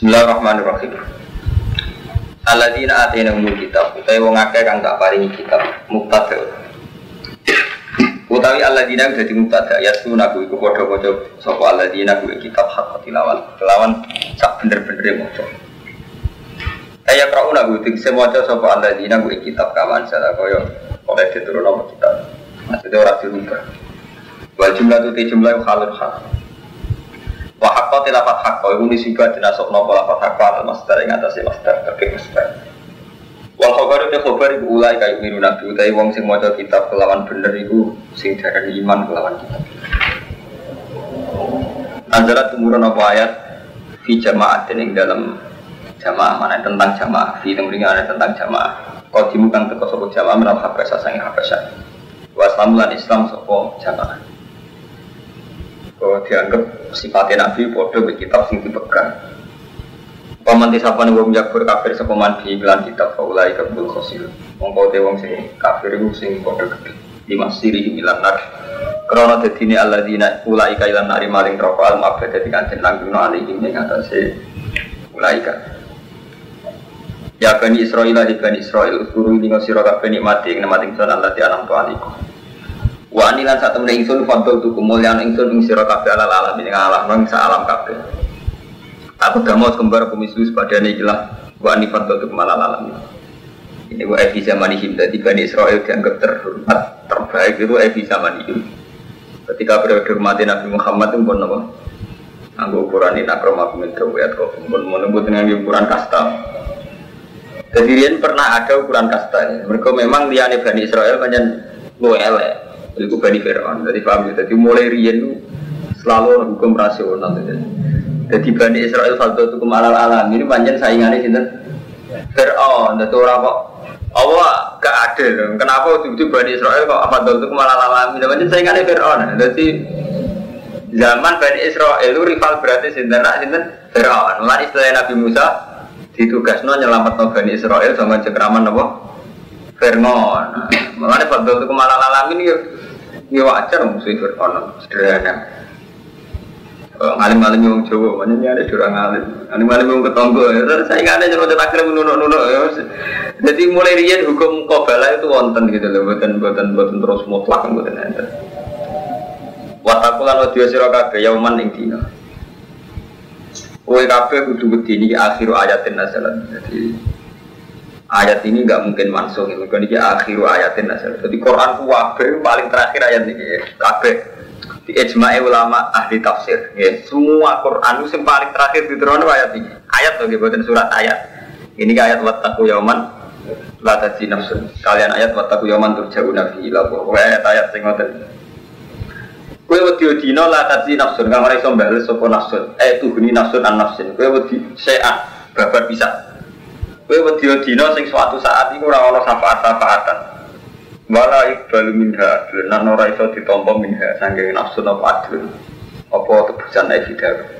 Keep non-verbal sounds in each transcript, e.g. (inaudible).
Bismillahirrahmanirrahim. Alladzina atainahumul kitab utawi wong akeh kang tak paringi kitab mubtada. Utawi alladzina dadi mubtada ya sunaku iku padha-padha sapa alladzina kuwi kitab hak tilawat. Kelawan sak bener-bener maca. Kaya krauna kuwi tegese maca sapa alladzina kuwi kitab kawan salah kaya oleh diturun apa kitab. Maksudnya ora dirubah. Wal jumlah tu jumlah halul hal. Wa haqqa tilafat haqqa iku nisika dinasok napa lafat haqqa al masdar ing atase masdar kabeh masdar. Wal khabaru te khabar iku ulai kayu miru nabi utawi wong sing maca kitab kelawan bener iku sing darani iman kelawan kitab. Anjarat tumurun apa ayat? Fi jamaah ing dalam jamaah mana tentang jamaah. Fi temringan ada tentang jamaah. Kau kang teko sapa jamaah menal habasa sange habasa wa islamulan islam sapa jamaah kau dianggap sifatnya Nabi bodoh ke kitab sing dipegang. Pamanti sapa nih wong jakbur kafir sapa man di iklan kitab faulai kabul khosil. Mongko te wong sing kafir iku sing padha gede. Lima siri milan nar. Krana dadine alladzina ulai ka ilan nari maring neraka al mabda dadi kanjen langguna alihim ing atase ulai. Ya Bani Israel, di Bani Israel, guru ini ngasiro kabeh nikmati, nikmati ingsun Allah di alam. Wa anilan saat temen ingsun fadol tu kemuliaan ingsun ing sira kabeh ala alam ing alam nang sa alam kabeh. Aku mau kembar pemislu sepadane iki lah wa ani fadol tu kemalal alam. Ini wa evi zamanihim dadi Bani Israel dianggap terhormat terbaik itu evi zamanihim. Ketika periode mati Nabi Muhammad itu pun apa? Anggo ukuran ini akroma kumin kawiyat kau pun menunggu dengan ukuran kasta. Jadi pernah ada ukuran kasta. Mereka memang liane Bani Israel banyak lu elek. Itu Bani Fir'aun. Jadi paham ya. Jadi mulai Rian itu selalu hukum rasional. Jadi Bani Israel satu itu kemalal alam. Ini panjang saingannya sini. Fir'aun. Jadi orang kok Allah gak adil. Kenapa waktu itu Bani Israel kok apa itu kemalal alam? Ini panjang saingannya Fir'aun. Jadi zaman Bani Israel itu rival berarti sinten nak sinten Fir'aun. Mulai istilah Nabi Musa ditugasno nyelamat Bani Israel sama cekraman apa? Fir'aun. Mulai fadl itu kemalal alam ini ya wajar musuh Fir'aun sederhana. Ngalim-ngalim yang Jawa, mana ini ada curang ngalim. Ngalim-ngalim yang ketonggo, saya nggak ada udah takdir menunuk-nunuk. Jadi mulai rian hukum kobala itu wonten gitu loh, buatan buatan terus mutlak, buatan enten. Watakulan wadiyo siro kabe yauman ing dina. Kue kabe kudu wedi akhiru ayatin nasalan. Jadi ayat ini nggak mungkin mansuh ini kan ini akhiru ayatin nasal jadi Quran kuwabe paling terakhir ayat ini kabe. Di ijma'i ulama ahli tafsir ya. Semua Quran itu yang paling terakhir di turun ayat ini. Ayat tuh buatan surat ayat. Ini ayat wattaku yauman la tadzi nafsun. Kalian ayat wattaku yauman turja'u nabi ila ayat ayat sing ngoten. Kue wedi dino la tadzi nafsun kang ora iso sapa nafsun. Eh tuhuni nafsun an nafsin. Kue wedi se'an babar bisa Kowe wedi dina sing suatu saat iku ora ana syafaat-syafaatan. Wala iqbalu minha, lan ora iso ditampa minha saking nafsu apa adil. Apa tebusan evidar.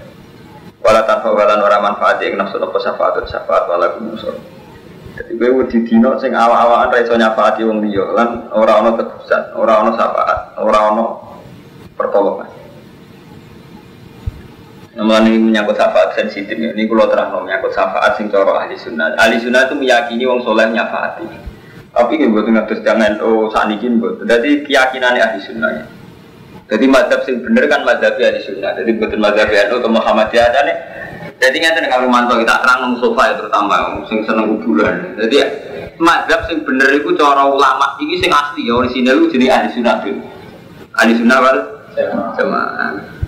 Wala tanpa walan ora manfaat ing nafsu apa syafaat syafaat wala kumusur. Jadi kowe wedi dina sing awak-awakan ra iso nyafaati wong liya lan ora ana tebusan, ora ana syafaat, ora ana pertolongan. Namun ini menyangkut syafaat sensitif ini kalau terang menyangkut syafaat sing coro ahli sunnah. Ahli sunnah itu meyakini wong soleh nyafaati. Tapi ini buat ngatus jangan oh saat ini buat. Jadi keyakinan ahli sunnah. Jadi madhab sing bener kan madhab ahli sunnah. Jadi betul madhab NU atau Muhammadiyah aja nih. Jadi nggak kalau mantau kita terang nong sofa ya terutama sing seneng kuburan. Jadi ya, madhab sing bener itu coro ulama ini sing asli ya orisinal itu jadi ahli sunnah tuh. Ahli sunnah wal jamaah.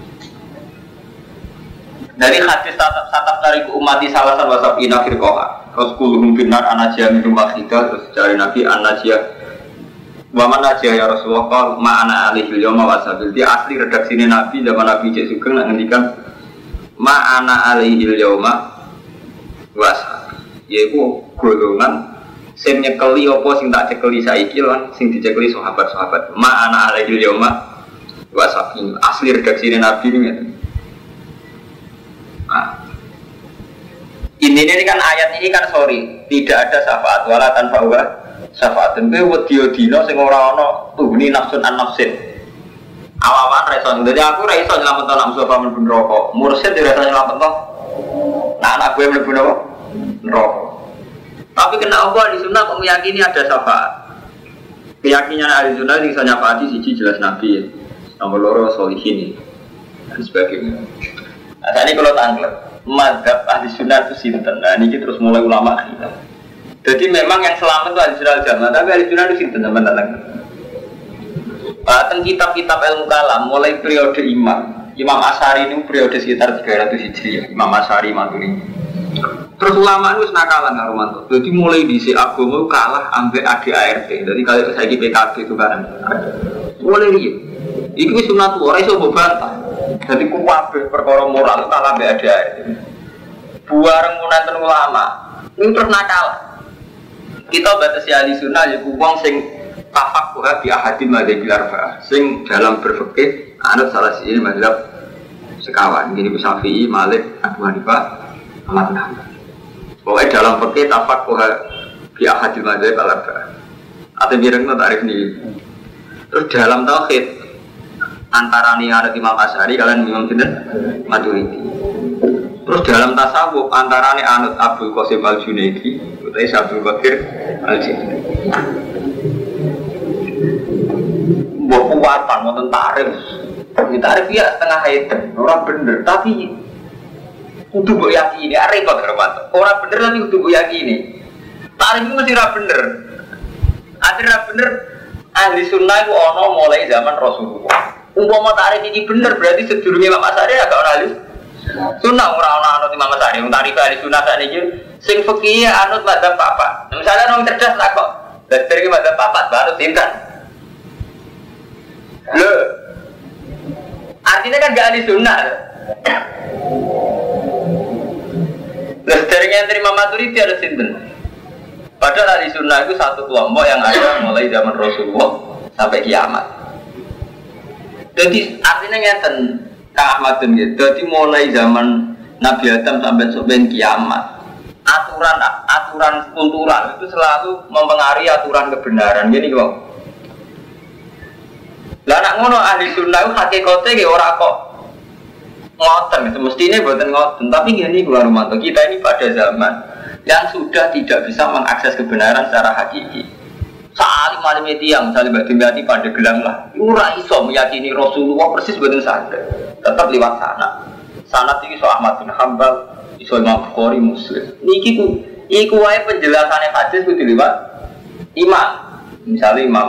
Dari hadis tatap dari umat di salah satu wasap ina firqoha. Terus kuluhum binar anajia minum wahidah terus dari Nabi anajia Wa mana aja ya Rasulullah kal ma ana alihil yawma wasabil. Dia asli redaksi ini Nabi zaman Nabi Cek Sugeng nak ngendikan ma ana alihil yawma wasabil. Yaiku golongan sing nyekeli apa sing tak cekeli saiki lan sing dicekeli sahabat-sahabat. Ma ana alihil yawma wasabil. Asli redaksi ini Nabi ini ini ini kan ayat ini kan sorry tidak ada syafaat wala tanpa wa syafaat dan gue wedi dino sing ora ono tuhni nafsun an nafsin awawan reson jadi aku reson nyelamet to nafsu apa men rokok mursyid nyelamet to Nah, anak gue mlebu? Neraka. Tapi kena Allah di sunnah kok meyakini ada syafaat. Keyakinan ahli sunnah saya nyafaati siji jelas Nabi ya. Nomor loro solihin dan sebagainya. Nah, ini kalau tanggal madhab ahli sunnah itu sinten. Nah, ini terus mulai ulama kita. Jadi memang yang selamat itu ahli sunnah jamaah, tapi ahli sunnah itu sinten sama tentang. Bahkan kitab-kitab ilmu kalam mulai periode imam. Imam Asari ini periode sekitar 300 Hijriah. Imam Asari Maturidi. Terus ulama itu nakalan nggak Romanto. Jadi mulai di si agama kalah ambil ADART. Jadi kalau saya di PKB itu kan mulai dia. Iku sunat ora iso mbok bantah. Jadi kuwabe perkara moral kalah ambek ADART. Buareng munanten ulama. Ini terus nakal. Kita batasi ahli sunnah ya wong sing tafak kuha bi ahadi madzhab arba. Sing dalam berfikih anut salah siji mazhab sekawan. Gini Syafi'i, Malik, Abu Hanifah, bin Hanbal. Pokoknya dalam fikih tafak kuha bi ahadil madzhab al arba. Atau mireng tarif ini. Terus dalam tauhid antara nih ada Imam Asyari kalian Imam Sinten Maturidi. Terus dalam tasawuf antara nih anut Abdul Qasim Al Junaidi, utai Abdul Bakir Al Junaidi. Buat kuatan, mau tarif. Ini tarif ya setengah hayat, orang bener, tapi kudu mbok yakini, ah repot Romanto. Orang bener tapi kudu mbok yakini. Tarif itu mesti ra bener. Ada bener ahli sunnah itu ono mulai zaman Rasulullah. Umpama tarif ini bener berarti sedurunge Imam Asy'ari agak ora ahli sunnah ora ono anut Imam Asy'ari. Wong tarif ahli sunnah sakniki sing fikih anut madzhab papat. Misalnya orang cerdas tak kok dari madzhab papat baru tinkan. Loh, artinya kan gak ahli sunnah. Terus dari yang terima maturiti ada sinten. Padahal ahli sunnah itu satu kelompok yang ada mulai zaman Rasulullah sampai kiamat. Jadi artinya ngeten Kang Ahmad gitu. Jadi mulai zaman Nabi Adam sampai sampai kiamat. Aturan aturan kultural itu selalu mempengaruhi aturan kebenaran. Gini kok. Lah anak ngono ahli sunnah hakikatnya orang kok ngoten semestinya buatan ngoten tapi gini gua Romanto kita ini pada zaman yang sudah tidak bisa mengakses kebenaran secara hakiki salim malim yang misalnya batu bati pada gelang lah ura iso meyakini Rasulullah persis buatan sadar tetap lewat sana sana tinggi so Ahmad bin Hambal iso Imam Bukhari Muslim niki ku iku wae penjelasannya hadis kudu lewat imam misalnya Imam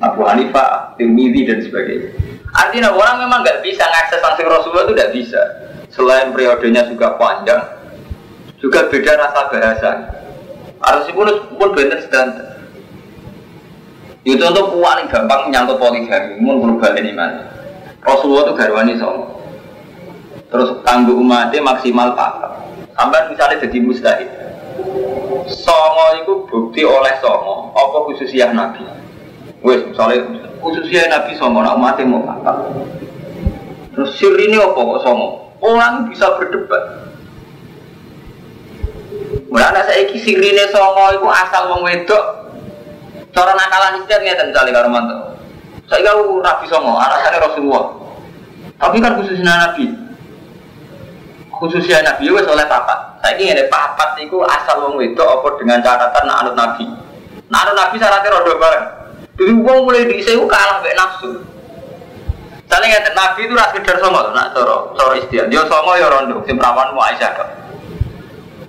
Abu Hanifah, Tirmidzi dan sebagainya Artinya orang memang nggak bisa ngakses langsung Rasulullah itu tidak bisa. Selain periodenya juga panjang, juga beda rasa bahasa. Harus pun pun benar sedang. Itu untuk paling gampang menyangkut poligami, mun berubah ini mana. Rasulullah itu garwani sama. Terus tangguh umatnya maksimal pakai. Sampai misalnya jadi mustahil. Songo itu bukti oleh songo, apa khususnya Nabi. Wes misalnya khususnya Nabi Songo, nak mati mau apa? Terus sir ini apa kok Songo? Orang bisa berdebat. Mulai saya iki sirine Songo itu asal wong wedok. Cara nakalan istiad ngeten misalnya karo mantu. Saya kau Nabi Songo, alasannya Rasulullah. Tapi kan khususnya Nabi. Khususnya Nabi itu oleh papat. Saya ini ada papat itu asal wong wedok apa dengan catatan nak anut Nabi. Nak anut Nabi syaratnya rodo bareng. Jadi uang mulai disewu kalah mbek nafsu. Soalnya ngerti Nabi itu ras kedar songo nak coro coro istiak. Dia songo ya rondo, sing perawan mau Aisyah.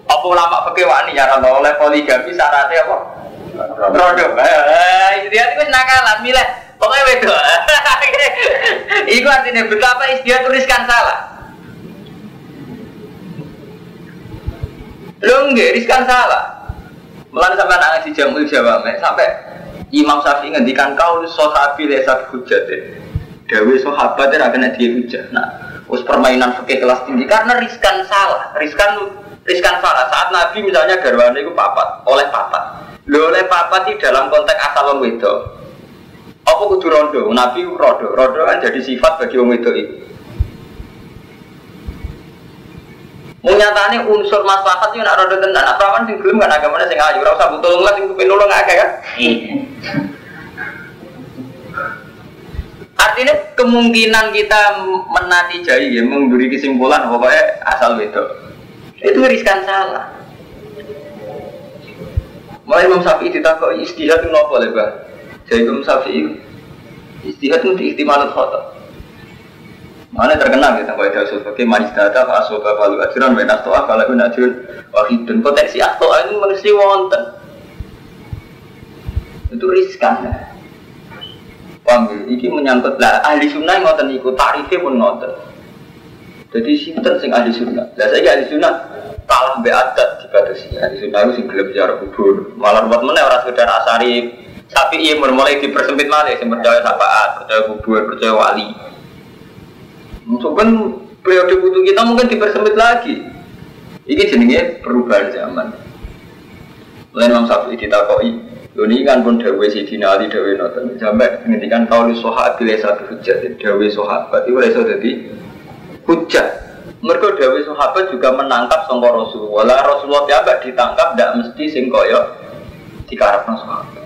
Apa pakai wani ya rondo oleh poligami syaratnya apa? Rondo. Eh, istiak itu nakalan milih. Pokoknya beda. Iku artinya betapa istiak tuliskan salah. Lo enggak, riskan salah. Melalui sampai anak ngaji jamul jawab, sampai Imam Syafi'i ngendikan kau sahabi lesat hujat Dewi sahabat tidak kena dia hujat. Nah, us permainan fikih kelas tinggi karena riskan salah, riskan riskan salah. Saat Nabi misalnya garwane itu papat, oleh papat. Lo oleh papat di dalam konteks asal wong itu. Apa kudu rondo? Nabi rondo, rondo kan jadi sifat bagi wong itu itu. Menyatane unsur maslahat itu nak rondo tenan, apa kan sing gelem kan agamane sing ayu, ora usah butuh lah sing kepen nulung akeh kan. Artinya kemungkinan kita menati jai ya memberi kesimpulan pokoknya asal itu. Itu riskan salah. Mulai Imam Syafi'i ditakoi istihad nopo lebar. Jadi Imam Syafi'i istihad itu diiktimalat khotob. Mana terkenal kita kalau itu sebagai manis data pak asoba balu ajaran benas toa kalau itu najun wahidun potensi atau itu mesti wonten itu riskan ya. Ya? Ini menyangkut lah ahli sunnah yang ngoten ikut tarifnya pun ngoten. Jadi sinten sing ahli sunnah. Lah saya ahli sunnah kalah be adat dibatasi. Ahli sunnah itu gelem bicara kubur. Malah buat mana orang sekedar asari tapi iya mulai dipersempit malah sing percaya sapaat, percaya kubur, percaya wali. Mungkin periode butuh kita mungkin dipersempit lagi. Ini jenenge perubahan zaman. Lain Imam Syafi'i ditakoi, ini kan pun dawe si dinali dawe noten sampai ngendikan kau di sohat pilih satu hujat dawe sahabat itu boleh jadi hujat. Mereka dawe sahabat juga menangkap sangka Rasulullah. Rasulullah tiaba ditangkap tidak mesti sing koyo dikarepno sahabat.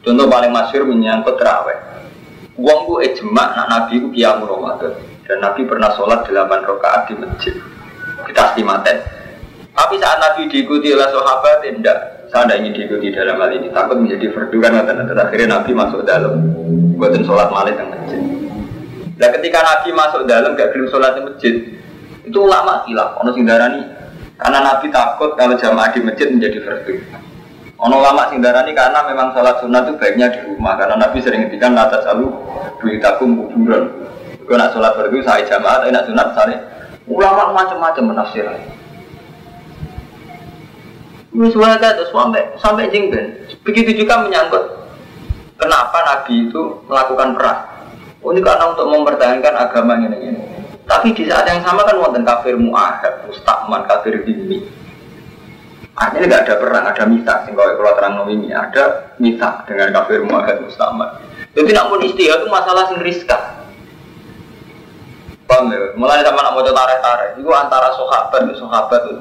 Contoh paling masyur menyangkut terawih. Uang bu ejma nak nabi ku kiamu Ramadan. Dan Nabi pernah sholat 8 rakaat di masjid. Kita istimaten. Tapi saat Nabi diikuti oleh sahabat, tidak. Saya tidak ingin diikuti dalam hal ini. Takut menjadi fardu kan. Akhirnya Nabi masuk dalam. Buatin sholat malam di masjid. Nah ketika Nabi masuk dalam gak belum sholat di masjid, itu ulama hilaf. Ono sindarani karena Nabi takut kalau jamaah di masjid menjadi fardu. Ono lama sindarani karena memang sholat sunnah itu baiknya di rumah karena Nabi sering ngendikan atas selalu beritakum kuburan. Kau nak sholat berdua saya jamaah, tapi nak sunat misalnya ulama macam-macam menafsir. Ini suara terus sampai sampai jingben. Begitu juga menyangkut kenapa Nabi itu melakukan perang. Oh, ini karena untuk mempertahankan agama ini ini. Tapi di saat yang sama kan wonten kafir muahad, mustakman, kafir dini. Artinya nggak ada perang, ada mita. Sehingga kalau terang ini ada mita dengan kafir muahad, mustakman. Jadi namun istilah itu masalah sing riskan. Paham ya? Mulai sama nak mau tarik-tarik, itu antara sahabat dan sahabat itu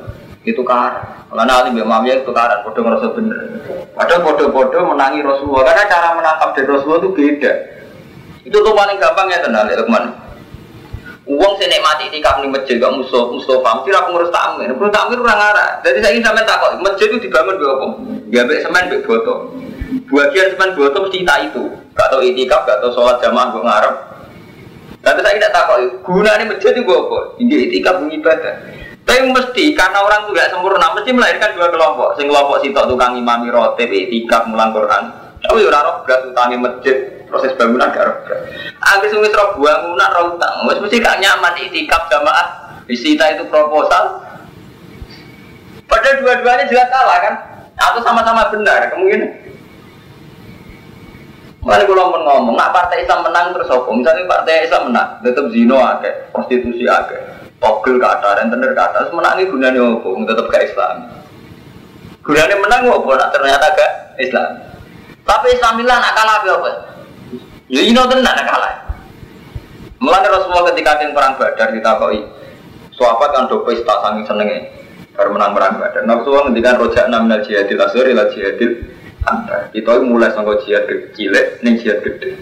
itu karan. Karena Ali bin Muawiyah itu karan, bodoh ngerasa bener. Padahal bodoh-bodoh menangi Rasulullah, karena cara menangkap dari Rasulullah itu beda. Itu tuh paling gampang ya tenang ya teman. Uang saya nikmati di kamar masjid, gak musuh Mustafa, mesti aku ngurus tamir, ngurus tamir orang arah. Jadi saya ingin sampai takut, masjid itu dibangun dua apa? Ya baik semen, baik botol. Bagian semen botol mesti tak itu. Gak tau itikaf, gak tau sholat jamaah, gue ngarep. Tapi saya tidak takut, gunanya masjid itu apa? Ini itikaf ibadah. Tapi mesti karena orang itu tidak sempurna, mesti melahirkan dua kelompok. Sing kelompok sitok tukang imami rotib, itikaf, mulang Quran. Tapi orang roh berat utangi masjid, proses bangunan gak berat. Agar sumis roh bangunan roh utang, mesti gak nyaman itikaf jamaah. Disita itu proposal. Padahal dua-duanya jelas salah kan? Atau sama-sama benar, kemungkinan. Mana kalau mau ngomong, nak partai Islam menang terus apa? Misalnya partai Islam menang, tetap zino akeh, prostitusi akeh, togel kata, rentenir kata, terus menangi gunanya apa? Tetap gak Islam. Gunanya menang apa? Ternyata gak Islam. Tapi Islam bilang nak kalah apa? Ya ini tenan nak kalah. Mulai Rasulullah ketika ada perang Badar koi, sahabat kan do pesta saking senengnya, baru menang perang Badar. Rasulullah ngendikan rojak enam jihadil asur ila jihadil anda kita mulai sangka jihad kecil, nih jihad gede.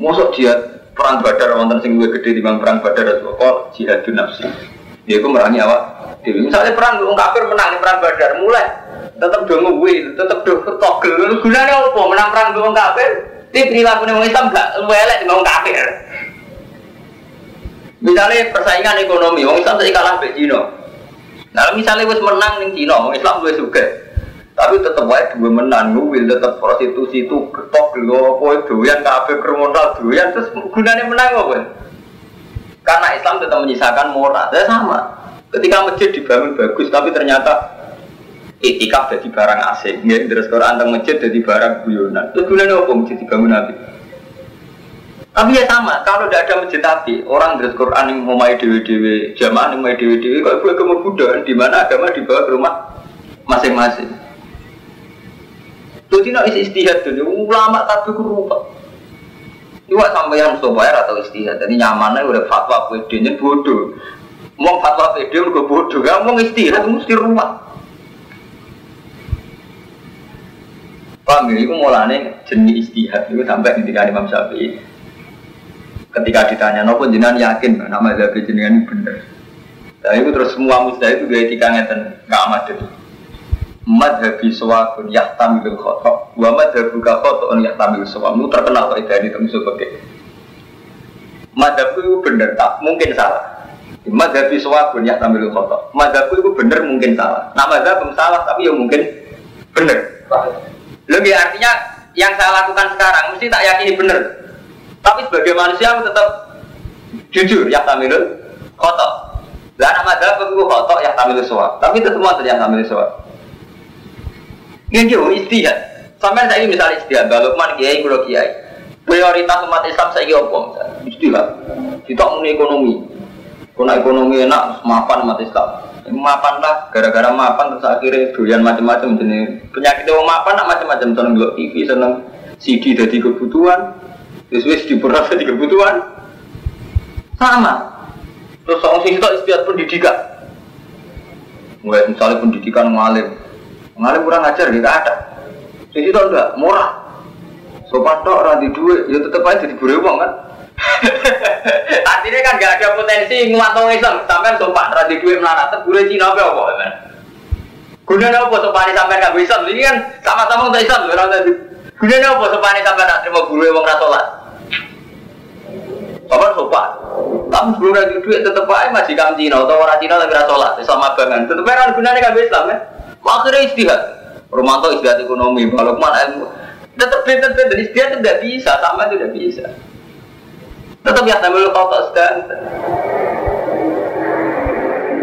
Masuk jihad perang badar wonten sing luwih gede bang perang badar kok jihad nafsi. Dia itu merangi awak. Misalnya perang wong kafir menang perang badar mulai tetap dong gue, tetap dong togel. Gunanya apa menang perang wong kafir? Tapi perilaku wong Islam gak elek di wong kafir. Misalnya persaingan ekonomi, wong Islam saya kalah be Cina. Nah misalnya wis menang ning Cina, wong Islam gue suka. Tapi tetap wae dua menang nuwil tetap prostitusi itu ketok lo apa doyan kafe kriminal doyan terus gunanya menang apa? Karena Islam tetap menyisakan moral. Ya sama. Ketika masjid dibangun bagus tapi ternyata etika jadi barang asing. Ya terus Quran tentang masjid jadi barang guyonan. Terus gunanya apa masjid dibangun nabi? Tapi ya sama, kalau tidak ada masjid tapi orang dari Quran yang mau main dewi dewi, jamaah yang main dewi dewi, kalau gue kemudian di mana agama dibawa ke rumah masing-masing. Jadi nak isi istihad dulu, ulama tapi kurupah. Sampai yang bayar atau istihad, jadi nyamannya udah fatwa PD nya bodoh. Mau fatwa PD udah bodoh, gak mau istihad mesti rumah. Paham ya, itu mulanya jenis istihad. Itu sampai ketika Imam Syafi'i ketika ditanya nopo jenengan yakin? Nama Zabi jenengan bener. Nah itu terus semua musda itu gaya etika ngeten nggak amat itu. Madhabi sawabun yahtamilul khotok Wa madhabu ka khoto'un yahtamilul sawab Itu terkenal kok itu di temsu pakai Madhabku itu bener tak? Mungkin salah. Madhabi sawabun yahtamilul khotok Madhabku itu bener mungkin salah. Nah madhab salah tapi ya mungkin bener Lebih artinya yang saya lakukan sekarang mesti tak yakini bener Tapi sebagai manusia aku tetap jujur yahtamilul khotok lah nama madhab itu khotok yang tampil suap, tapi itu semua yang tampil suap. Ini jauh istihad. Sampai saya ini misalnya istihad, Balukman kiai, kulo kiai. Prioritas umat Islam saya ini apa? Istihad. Kita ekonomi. Kuna ekonomi enak, mapan umat Islam. Mapan lah, gara-gara mapan terus akhirnya doyan macam-macam jenis penyakit yang mapan nak macam-macam seneng dulu TV, seneng CD jadi kebutuhan, terus di (laughs) jadi kebutuhan. Sama, Terus orang sing itu istiadat pendidikan. Mulai misalnya pendidikan ngalim. Ngalim kurang ajar ya ada. Sing itu enggak murah. Sopan tok di duit, ya tetep aja jadi buru uang kan. (laughs) Artinya kan gak ada potensi nguatong Islam, sampai sopan ora di melarat, terus Cina apa apa. Gunanya apa sopan sampai gak bisa, ini kan sama-sama untuk Islam, orang tadi. Gunanya apa sopan sampai nak terima guru uang rasolat. Sopan sopan. Tapi sebelum lagi duit tetep aja masih kam Cina atau orang Cina lagi sholat sama bangan. Tetep aja gunanya kan Islam ya. Akhirnya istihad. Romanto istihad ekonomi, kalau mana ilmu. Tetap tetap dan istihad itu tidak bisa, sama itu tidak bisa. Tetap ya sambil kotor sedang.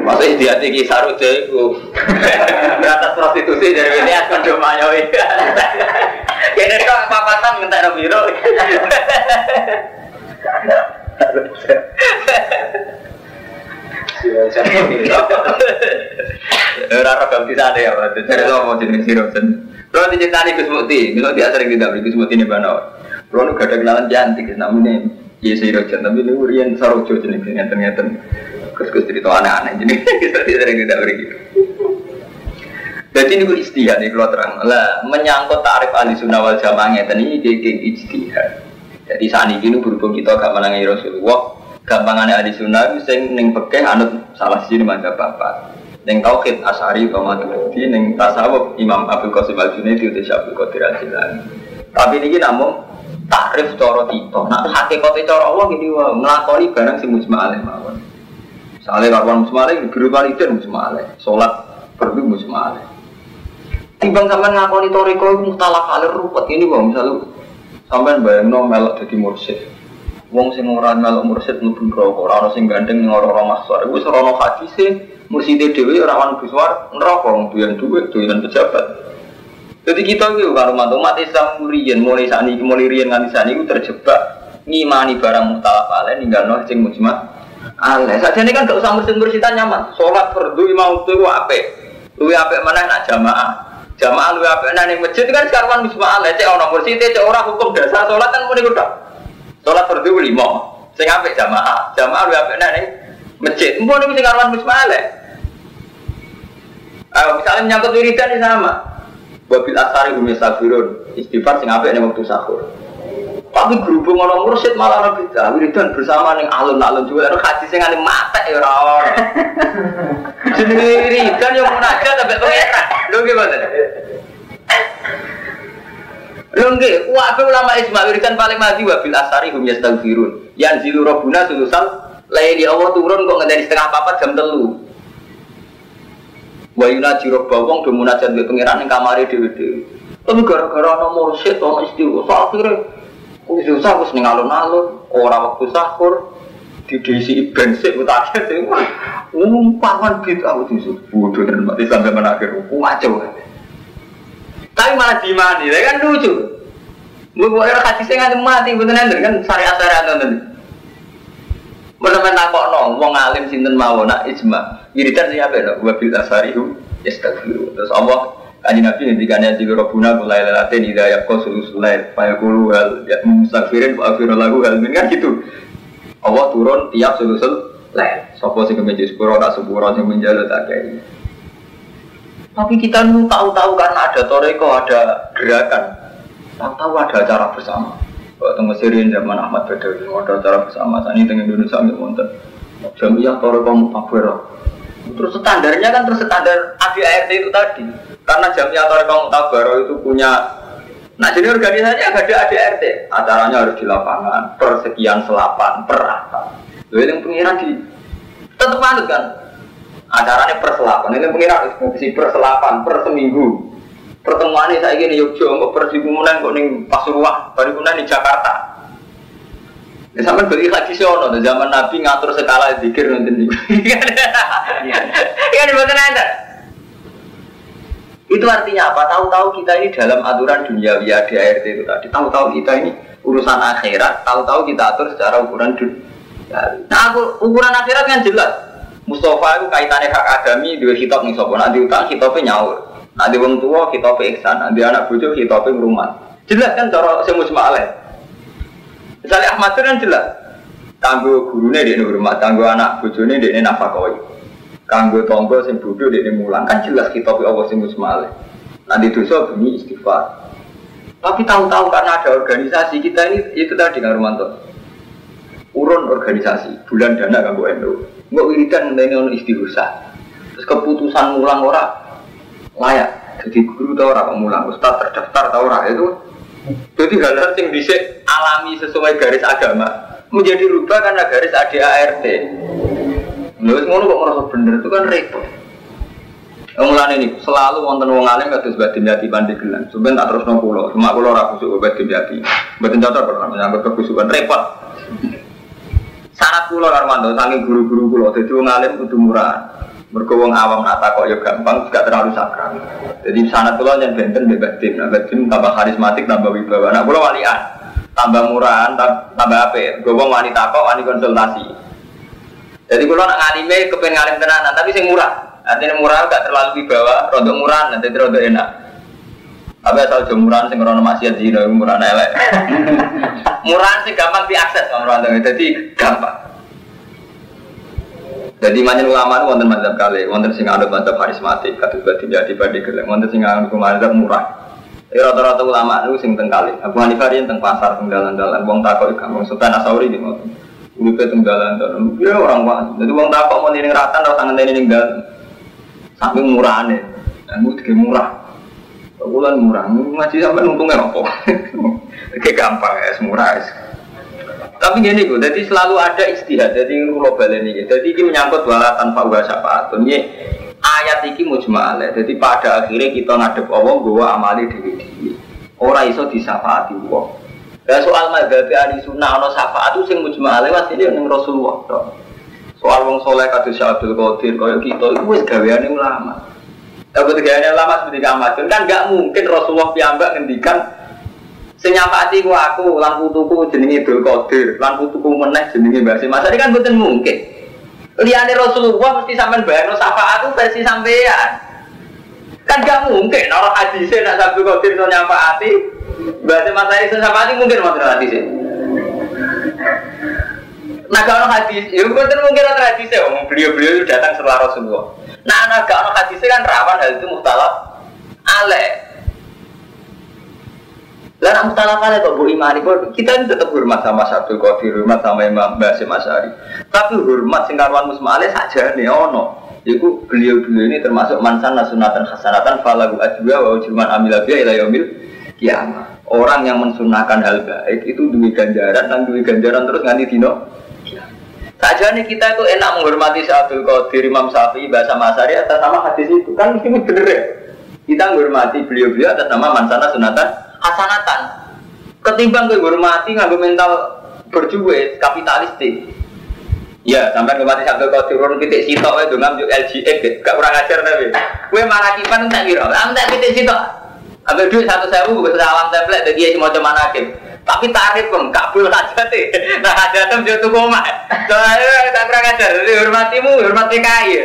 Masa istihad ini saru jago. (laughs) Atas prostitusi dari ini akan domayoi. (laughs) Kayaknya kok papatan minta biro. Ora ragam di sana ya, Pak. Cari lo mau jenis siro. Lo diceritani Gus Mukti, lo dia sering tidak beri Gus Mukti nih bana. Lo nu gak ada kenalan cantik, namanya Iya siro jan, tapi lu rian sarojo jenis ngeten ngeten. Gus Gus cerita aneh-aneh jenis (laughs) kita sering tidak beri. Jadi ini gue istihad nih kalau terang. Lah menyangkut tarif ahli sunnah wal jamaah ngeten ini kayak istihad. Jadi saat ini berhubung kita gak menangi Rasulullah, gampangannya adi sunnah sing neng pekeh anut salah sini mantap bapak. Neng tauhid asari kau maturidi, neng tasawuf Imam Abdul Qasim Al Junaidi udah Syabul Qadir Al Tapi ini namun takrif coro tito. Nah hakikatnya coro Allah gini wah melakoni barang si musma alaih mawon. Soalnya kawan itu musma alaih. Sholat perlu musma alaih. Timbang sampai ngakoni toriko muhtalaf alir ruwet ini bang misalnya Sampai bayangno melok jadi mursid. Wong sing ora melok mursid mlebu neraka, ora ono sing gandeng ning ora-ora mahsar. Iku serono hadise murside dhewe ora ono biswar neraka duwe duwe pejabat. Jadi kita itu kalau mantu umat Islam murian mulai saat ini mulai rian nganti saat ini terjebak ngimani barang mutalaf alaih ninggal noh sing mujma alaih. Saja ini kan gak usah mursid mursidan nyaman. Sholat fardu imam itu apa? Luwe apa mana nak jamaah. Jamaah lu apa nani masjid kan sekarang musma ala cek orang mursi cek orang hukum dasar sholat kan muni kuda. Sholat berdua lima. Sing apa jamaah? Jamaah lu apa nani masjid. Mbok niku sing karuan musma ala. Ayo misalnya menyangkut wiridan sama. Wabil asari hum yasafirun. Istighfar sing apik ning waktu sahur. Tapi berhubung orang mursyid malah lebih jauh wiridan bersama ning alun-alun juga. Ada haji sing ngene mate ya ora ono. (laughs) Jenenge wiridan yang munajat sampai pengeran. Lho gimana? Lho nggih, wae ulama isma wiridan paling maju wabil asari hum yastaghfirun. Yang zilu rabbuna sulusal laili Allah turun kok ngenteni setengah papat jam telu. Wa yunaji rabba wong do munajat mbek pangeran ning kamare dhewe-dhewe. Tapi gara-gara ana mursyid ana istighfar akhire Wis susah wis ning alun-alun, ora waktu sahur, didesi bensin utake sing umpaman gitu aku tuh bodoh dan mati sampai menakhir kacau tapi malah dimani kan lucu. Orang kasih saya nggak mati betul kan syariat syariat nanti Benar-benar kok no, wong alim sinten mawon? Nak ijma. Wiridan siapa ya? Wabil asarihu yastaghfiru. Terus Allah Kanji Nabi ketika nanti robuna mulai lelatin tidak ya kau sulusulai payah kulu hal ya mustafirin pak afiru lagu hal kan gitu. Allah turun tiap sulusul lain sopo sing kemeja sepuro tak sepuro sing menjalu tak kayak tapi kita nu tahu-tahu karena ada toreko ada gerakan. Tahu-tahu ada acara bersama waktu Mesirin zaman Ahmad Badawi. Ada acara bersama. Ini dengan Indonesia nggak monten jamiah toreko mutafirah Terus standarnya kan terus standar ADART itu tadi. Karena jamnya atau rekam tabaro itu punya Nah jadi organisasi agak ada ADRT, acaranya harus di lapangan, per sekian selapan, per apa. Yang pengiran di tetap manut kan, acaranya per selapan, ini pengiran si per selapan, per seminggu. Pertemuan ini saya gini Yogyo, kok per kemudian kok nih Pasuruan, baru kemudian di Jakarta. Ya sampai beli lagi sono, zaman Nabi ngatur skala zikir nanti. Iya, iya, iya, itu artinya apa? Tahu-tahu kita ini dalam aturan dunia via DART itu tadi. Tahu-tahu kita ini urusan akhirat. Tahu-tahu kita atur secara ukuran dunia. Nah, aku, ukuran akhirat kan jelas. Mustafa itu kaitannya hak adami dua kitab nih sopo. Nanti utang kitabnya nyaur. Nanti wong tua kitabnya iksan. Nanti anak bojo kitabnya rumah. Jelas kan cara semus malah. Misalnya Ahmad kan jelas. Tangguh gurunya di rumah, tangguh anak bojone di nafakoi kanggo tonggo sing bodoh ini mulang kan jelas kita Allah sing musmale nanti dosa bunyi istighfar tapi tahu-tahu karena ada organisasi kita ini itu tadi kan Romanto urun organisasi bulan dana kanggo endo nggak wiridan ini ono istighosa terus keputusan mulang ora layak jadi guru tau ora mulang ustaz terdaftar tau ora itu jadi hal-hal yang bisa alami sesuai garis agama menjadi rubah karena garis ADART Lalu ngono kok merasa bener itu kan repot. Mulane ini selalu wonten wong alim kados batin jati pandeglan. Sampeyan tak terus kula, cuma kula ora kusuk batin jati. Batin cocok pernah menyangkut kekusukan repot. Syarat kula Armando saking guru-guru kula dadi wong alim kudu murah. Wong awam nak takok ya gampang, gak terlalu sakral. Jadi sanat kula yang benten mbek batin. Nah, batin tambah karismatik, tambah wibawa. Nah, kula walian. Tambah murahan, tambah apik. Gue wong wanita kok wani konsultasi. Jadi kalau nak ngalime kepengen ngalim tenanan, tapi sing murah. Artinya murah gak terlalu dibawa, rontok murah, nanti rontok enak. Tapi asal jemuran sing rono maksiat zina murah elek. (laughs) murah sih gampang diakses sama orang jadi gampang. Jadi manjen ulama itu wonten madzhab kali, wonten sing anut madzhab karismatik, kados berarti jadi pada gelem, wonten sing anut madzhab murah. Jadi rata-rata ulama itu sing teng kali. Abu Hanifah yang teng pasar, teng dalan-dalan, wong takok gampang. Sultan Asauri gitu. Uripe tenggalan dalam. Ya orang pak. Jadi uang tak mau ning ratan atau tangan ning dalam. Saking murahane. Itu tiga murah. Bulan murah. Ngaji sampai untungnya apa? (laughs) Kayak gampang ya, semurah ya. Tapi gini gue, jadi selalu ada istihad. Jadi global ini. Jadi ini menyangkut wala tanpa uga syafaat. Ini ayat ini mujmal. Jadi pada akhirnya kita ngadep Allah, gue amali diri diri. Orang iso disafaati Allah. Ya soal madzhab ahli sunnah ana syafaat itu sing mujma' lewat ini ning Rasulullah. Soal wong soleh kados Abdul Qadir kaya kita itu wis gaweane ulama. Betul gaweane ulama seperti Ahmad kan gak mungkin Rasulullah piyambak ngendikan sing nyafati ku aku lan putuku jenenge Abdul Qadir, lan putuku meneh jenenge Mbah Mas. kan mboten mungkin. Liyane Rasulullah mesti sampean bayangno syafaat itu versi sampean. Kan gak mungkin orang hadisnya nak Abdul Qadir so nyafaati Berarti masa itu sama mungkin mau hadis ya. Nah kalau hadis, ya bukan mungkin ada hadis ya. Beliau-beliau itu datang setelah Rasulullah. Nah anak kalau hadis kan rawan hal itu muhtalaf ale. Lah nak ale kok bu imani kok kita ini tetap hormat sama satu Qadir, hormat sama Imam Basim Asyari. Tapi hormat singkarwan musmale saja nih ono. Iku beliau-beliau ini termasuk mansan nasunatan hasanatan falagu ajwa wa ujuman amilabiyah ila yaumil kiamat. Orang yang mensunahkan hal baik itu duit ganjaran dan duit ganjaran terus nganti dino. Saja nih kita itu enak menghormati Abdul Qadir Imam Syafi'i bahasa Masari atas nama hadis itu kan mesti bener ya. Kita menghormati beliau-beliau atas nama mansana sunatan hasanatan. Ketimbang menghormati nggak mental berjuwe kapitalistik. Ya, sampai ke mati Abdul Qadir urun titik sitok itu ngambil LGX, gak kurang ajar tapi. Kue marakipan tak kira, tak titik sitok. Ambil duit satu sewu gue salam dari dia cuma cuma nakim. Tapi tarif pun kabul (laughs) aja sih. Nah ada tuh jatuh koma. Soalnya tak kurang ajar. Hormatimu, hormati kaya.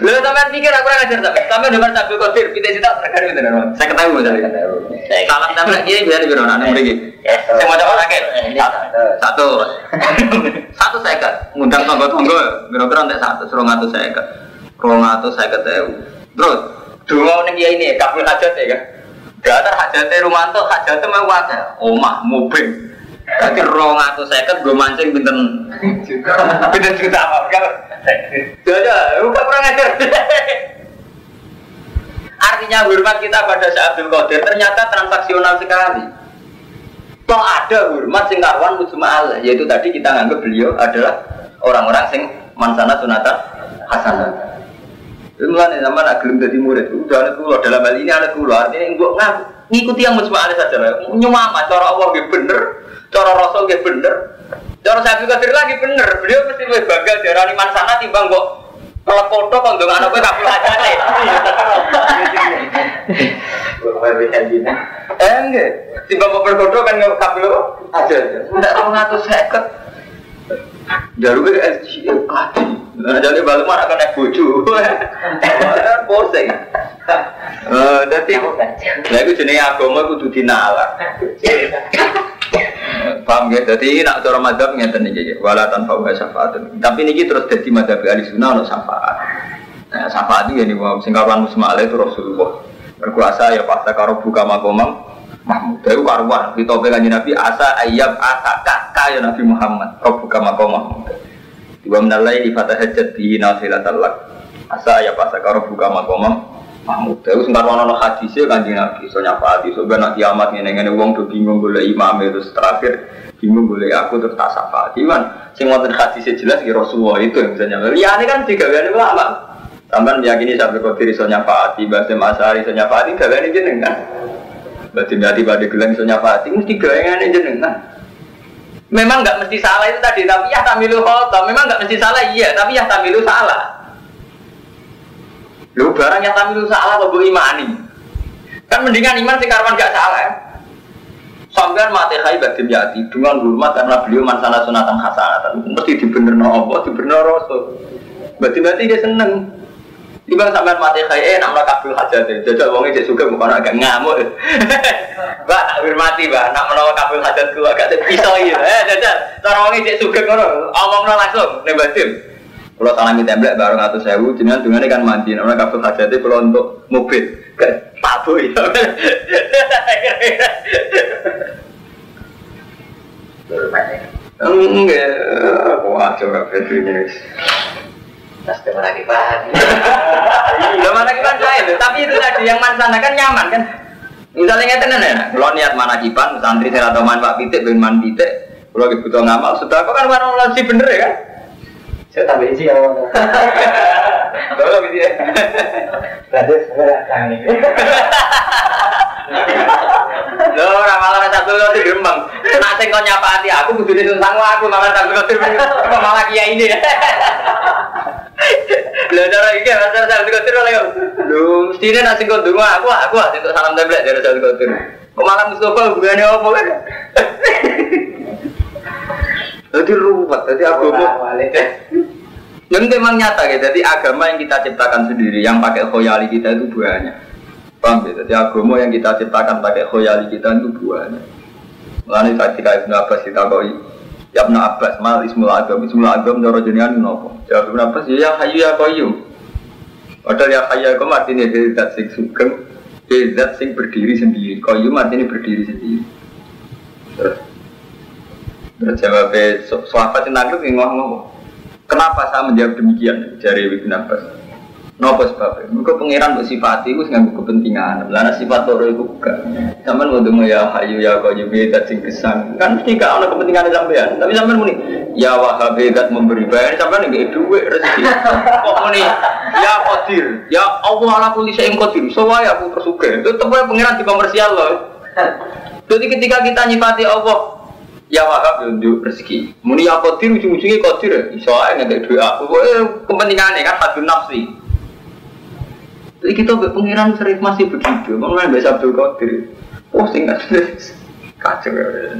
Lu sampean pikir aku kurang ajar tapi sampean nomor satu kotir kita cita terkadang itu nomor. Saya ketahui misalnya. Salam template dia bisa dibilang anak begini. Saya mau coba lagi. Satu. Satu saya kan. Ngundang tonggo-tonggo. Kira-kira untuk satu. Suruh ngatur saya kan. Kalau ngatur saya ketahui. Terus Dua nih ya ini, kabul hajat ya kan. Gak ada hajatnya Rumanto, hajatnya mau wadah. Omah, mobil. Jadi rong atau seket gue mancing binten binten juta apa? Ya bukan kurang ajar. Artinya hormat kita pada Syekh Abdul Qadir ternyata transaksional sekali. Toh ada hormat sing karuan mujma'al, yaitu tadi kita nganggap beliau adalah orang-orang sing mansana sunatan hasanah. Mulai zaman agilum jadi murid, udah anak kulo dalam hal ini anak kulo artinya gue ngaku ngikuti yang mujma'al saja lah. Nyumama cara Allah bener, cara Rasul gitu bener, cara saya juga lagi bener. Beliau mesti lebih bangga darah mansana (laughs) timbang kok kalau foto kan dengan anak gue kabel aja nih. Eh enggak, tiba mau berfoto kan nggak kabel aja aja. Enggak tahu ngatur seket. Jaru gue SG kaki. Nah jadi balik mana kan naik bojo. Posing. Eh, jadi, nah itu jenis agama kudu dinalar. Paham ya? Jadi nak cara madhab ngeten iki wala tanpa wa syafaat. Tapi niki terus dadi madhab ahli sunnah ono syafaat. Nah, syafaat iki nih wong sing karuan musma itu Rasulullah. Berkuasa ya pas karo buka makomam Mahmud. Itu karuan di tope kanjeng Nabi asa ayab asa kakak ya Nabi Muhammad. Kau buka makom Mahmud. Dua menalai di fatah hajat di nasilatal lak. Asa ayab asa karo buka makomam Mahmud. Itu sing karuan ono hadisnya kanjeng Nabi. So nyafaati. So ben kiamat ngene-ngene wong do bingung golek imam itu terakhir bingung golek aku terus tak syafaati. Kan sing wonten hadisnya jelas ya Rasulullah itu yang bisa nyampe. ini kan digaweane ulama. Sampai meyakini sampai kotir iso bahasa masari iso nyafaati gaweane jenengan. Berarti berarti pada gelang iso nyafaati mesti gaweane jenengan. Memang nggak mesti salah itu tadi, tapi ya tamilu khotob. Memang nggak mesti salah, iya, tapi ya tamilu salah. Lu barang yang tampil salah kok imani. Kan mendingan iman sing karwan gak salah ya. Sampean mati hai badim yati dengan hormat karena beliau mansana sunatan hasanatan. Mesti dibener no apa, dibener rasul. Berarti berarti dia seneng. Tiba sampean mati hai eh nama kabul hajat deh. Jajal wongnya dia suka bukan agak ngamuk. (laughs) Mbak tak hormati mbak. Nak menawa kabul hajat gua agak pisau ya. Eh jajal. Cara wongnya dia suka ngono. Omong langsung nih badim. Kalau salami template baru ngatur sewu, jenengan dengan kan mandi, namanya kabel hajatnya kalau untuk mobil, ke tabu ya. Enggak, wah coba. Tas teman lagi paham. Iya, mana kita lain, tapi itu tadi yang mansana kan nyaman kan. Misalnya nggak tenan ya, kalau niat mana kipan, santri saya atau man pak pitik, ben man pitik, kalau butuh ngamal, sudah kok kan warna sih bener ya kan? Saya tambah isi ya. Kalau gitu ya. Berarti sebenarnya kami. Lho ora malah satu kali gremeng. Nak sing kok nyapati aku kudu disungsang aku malah satu kali kok malah kiai ini. Lho cara iki masalah satu kali lho. Lho mestine nak sing ndonga aku aku untuk salam template dari satu kali. Kok malah Mustafa hubungannya apa kan? Jadi ruwet, jadi agama. Yang memang nyata ya, jadi agama yang kita ciptakan sendiri, yang pakai khoyali kita itu banyak. Paham ya? Jadi agama yang kita ciptakan pakai khoyali kita itu banyak. Lalu ketika Ibn Abbas kita koi, ya Ibn Abbas, mal ismul agam, ismul agam, cara jenengan nopo. Jawab Ibn Abbas, ya hayu ya koyum. Padahal ya hayu ya koyum artinya dari zat sing sugeng, dari zat sing berdiri sendiri. Koyum artinya berdiri sendiri. Terus, Jawabnya, sahabat yang nangkep ngomong Kenapa saya menjawab demikian dari Ibn Abbas? Nopo sebabnya? Mereka pangeran bersifat itu nggak kepentingan. Lalu sifat loro itu bukan. Sampai dengar ya hayu ya kau juga dat sing kesan. Kan mesti gak ada kepentingan sampean. Tapi sampai muni ya wahab dat memberi bayar sampai nih duit rezeki. Kok muni ya kodir ya Allah ala kulli syai'in qadir. Soalnya aku tersuka. Itu tepat pangeran di komersial loh. Jadi ketika kita nyifati Allah ya ya untuk rezeki. Muni ya kodir ujung-ujungnya kodir ya. Soalnya nggak duit aku. Kepentingannya kan hadun nafsi. Jadi kita pengiran serif masih begitu. Mau main bahasa Abdul Qadir. Oh singkat kacau ya.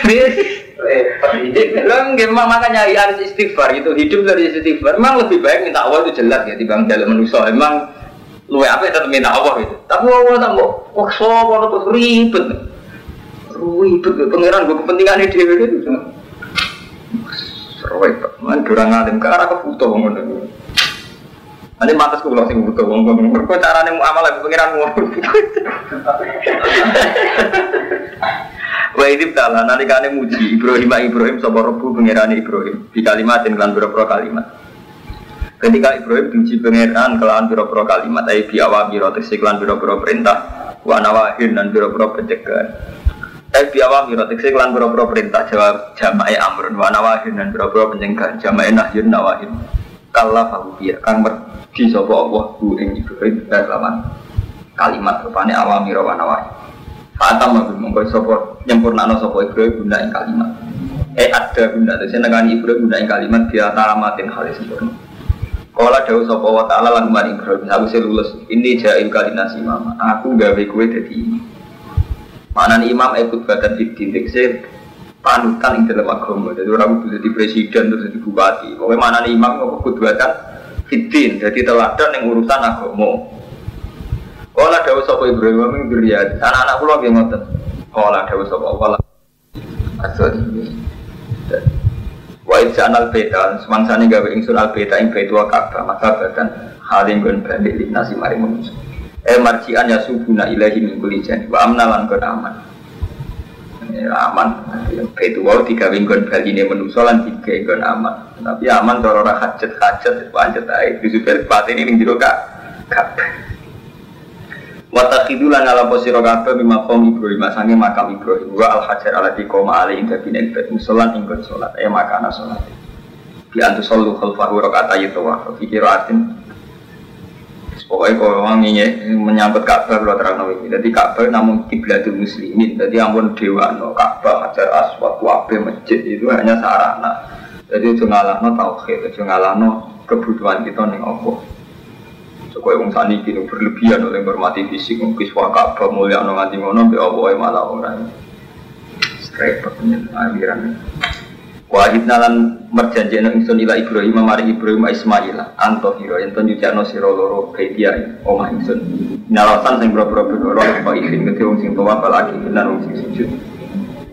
(laughs) Lah memang makanya ya harus istighfar itu hidup dari istighfar. Memang lebih baik minta Allah itu jelas ya dibanding dalam manusia. Memang lu apa tetap minta Allah itu. Tapi Allah tak mau kalau terus ribet. Ribet pengiran gue kepentingannya dia itu. Seru itu. Man durang alim karena kebutuh ngono. Nanti matas kulo sing butuh wong wong mergo carane muamalah pengiran ngono. Wa idib ta'ala nalikane muji Ibrahim Ibrahim sapa rebu pangerane Ibrahim di kalimatin kelan pira kalimat. Ketika Ibrahim diuji pangeran kelawan pira-pira kalimat ayi bi awamiro tekse kelan pira-pira perintah wa nawahin dan pira-pira pencegahan. Eh bi awamiro tekse kelan pira-pira perintah jawab jamae amrun wa nawahin dan pira-pira pencegahan jamae nahyun nawahin. Kalla fahu biya kang merdi sapa Allah bu ing Ibrahim kelawan kalimat rupane awamiro wa nawahin. Fatam aku mongko sapa nyempurnakno sapa Ibrahim guna ing kalimat. Eh ada guna terus nekani Ibrahim guna kalimat dia tamatin hal sempurna. Kala dawuh sapa wa ta'ala lan mari Ibrahim aku lulus ini jail kali nasi mama. Aku gawe kowe dadi imam. Mana imam ikut badan di tindik se panutan ing dalam agama. Jadi orang kudu jadi presiden terus jadi bupati. Pokoknya mana imam kudu badan fitin. Jadi teladan yang urusan agama. Kala dawuh sapa Ibrahim min dzurriyyati. Anak-anak kula nggih ngoten. Kala dawuh sapa wala. Asal ini. Idza anal beta semangsane gawe ingsun al beta ing baitu wa Ka'bah maka badan haling gon balik linasi mari. Eh marjian ya subuna ilahi min kulli jani wa amna lan kon aman. Ya, aman. Baitu wa digawe gon baline manusa lan digawe gon aman. Tapi aman cara ora hajat-hajat pancet ae disuper patene ning jero Ka'bah. Watakhidu lan ala posiro kabeh mimma qaum Ibrahim sange makam Ibrahim wa al hajar ala di koma ali ing dadi nek musolan ing kon salat e makana salat. Bi antu sallu khalfahu rakaat ayat wa fi. Pokoknya kalau orang ini menyangkut Ka'bah kalau terang nabi. Jadi Ka'bah namun kiblatul muslimin. Jadi ampun dewa no Ka'bah hajar aswad wabe masjid itu hanya sarana. Jadi itu ngalahno tauhid, itu ngalahno kebutuhan kita nih Allah. Sekolah wong sani kini berlebihan oleh hormati fisik, mungkin suaka Ka'bah mulia no nganti ngono, be Allah malah orang. Repot aliran. Wahid nalan merjanji nang ingsun ila Ibrahim mari Ibrahim Ismail anto hiro yen ton nyucakno sira loro kaidia omah ingsun. Nalasan sing boro-boro boro apa ikin gede wong sing tuwa lagi benar wong sing sujud.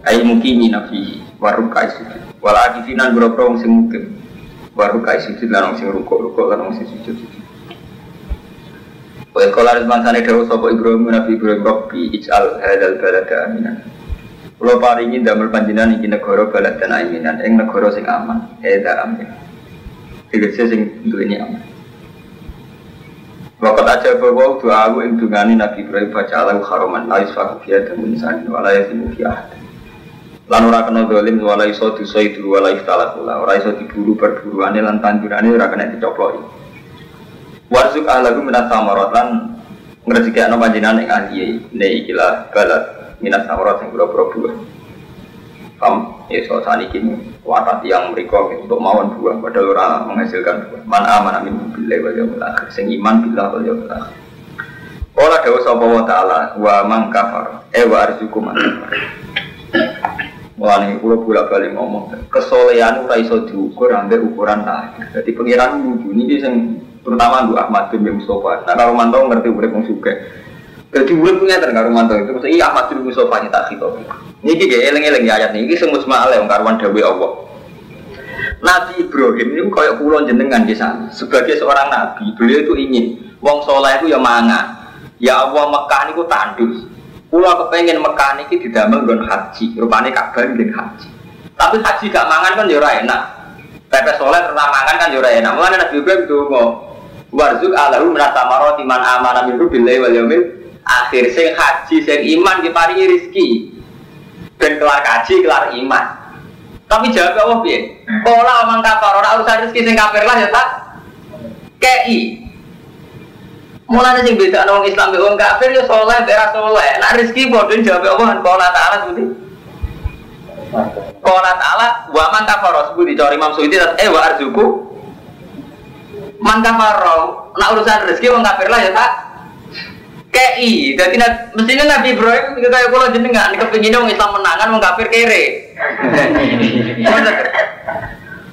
Ai mukini nafi warukai sujud. Wala akifinan boro-boro wong sing mukim. Warukai sujud lan wong sing rukuk-rukuk lan wong sing sujud-sujud. Wa qala rizmansane dawu sapa Ibrahim Nabi Ibrahim Rabbi ij'al hadzal balada aminan. Kulo paringi damel panjenengan iki negara balad dan aminan ing negara sing aman, eda amin. Tegese sing duweni aman. Wakat aja bahwa doa aku ing dungani Nabi Ibrahim baca alam haroman la yusfaku fiya dan insani wala yasimu fiya Lan ora kena dolim wala iso dosa itu wala iftalat kula ora iso diburu perburuane lan tanjurane ora kena dicoploki. Warzuk ahlahu minat samarot lan ngrezeki ana panjenengan ing ahli ne ikilah balad minat samarat yang pura-pura buah. Kam, ya so saat ini watat yang mereka untuk mawon buah padahal orang menghasilkan buah. Man aman amin bilai wal yaumil akhir. Sing iman billah wal yaumil akhir. Dawa sapa wa ta'ala wa man kafar. Eh wa arzuku man kafar. Mulane kula bolak balik ngomong kesolehan ora iso diukur ambek ukuran lahir. Jadi pengiran lucu ini sing terutama Bu Ahmad bin Mustafa. Nah kalau mantau ngerti wong sugih. Jadi urip punya kan karo mantau itu mesti iya Ahmad bin Mustafa ini tak khitob. Niki ge eling-eling ya ayat niki sing musma'al yang karuan dawuh Allah. Nabi Ibrahim ini kayak pulau jenengan di sana. Sebagai seorang nabi, beliau itu ingin wong soleh itu ya mangan. Ya Allah Mekah niku tandus. Pulau kepengen Mekah niki didamel nggon haji, rupane Ka'bah nggon haji. Tapi haji gak mangan kan ya ora enak. Pepe soleh terus mangan kan ya ora enak. Mulane Nabi Ibrahim donga. Warzuk alahu merasa maroti man minhu billahi wal yaumil akhir sing haji sing iman diparingi rezeki. Ben kelar kaji kelar iman. Tapi jawab Allah piye? Pola omong kafir ora urusan rezeki sing kafir lah ya tak. KI. Mulane sing beda wong Islam mbek wong kafir ya saleh ora saleh. Nek rezeki padha jawab Allah pola taala seperti Qala ta'ala wa man kafara sebuti cari Imam Suyuti eh wa arzuku man kafara nak urusan rezeki wong kafir lah ya tak KI, jadi mestinya Nabi Ibrahim kayak kalau jenengan kepingin dong Islam menangan wong kafir kere.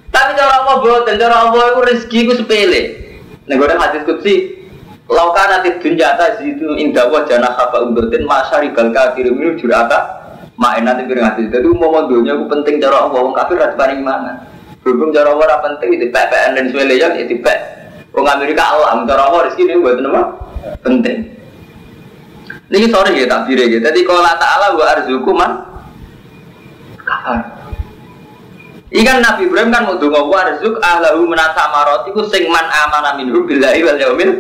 Tapi cara Allah boten, cara Allah itu rezeki itu sepele. Nek ora hadis kutsi, lauka nanti dunjata itu indah wajana haba umbertin masyari bal kafir ini jurata main nanti piring hadis. Jadi umum dunia itu penting cara Allah, wong kafir paling mana. Berhubung cara Allah penting itu PPN dan sebagainya itu pek. Wong Amerika Allah, cara Allah rezeki ini buat nama penting. Ini sorry ya takbir ya. Jadi kalau Allah Taala wa arzuku man kafar. Ikan Nabi Ibrahim kan mau donga warzuk ahlahu menata marot iku sing man amana minhu billahi wal yaumil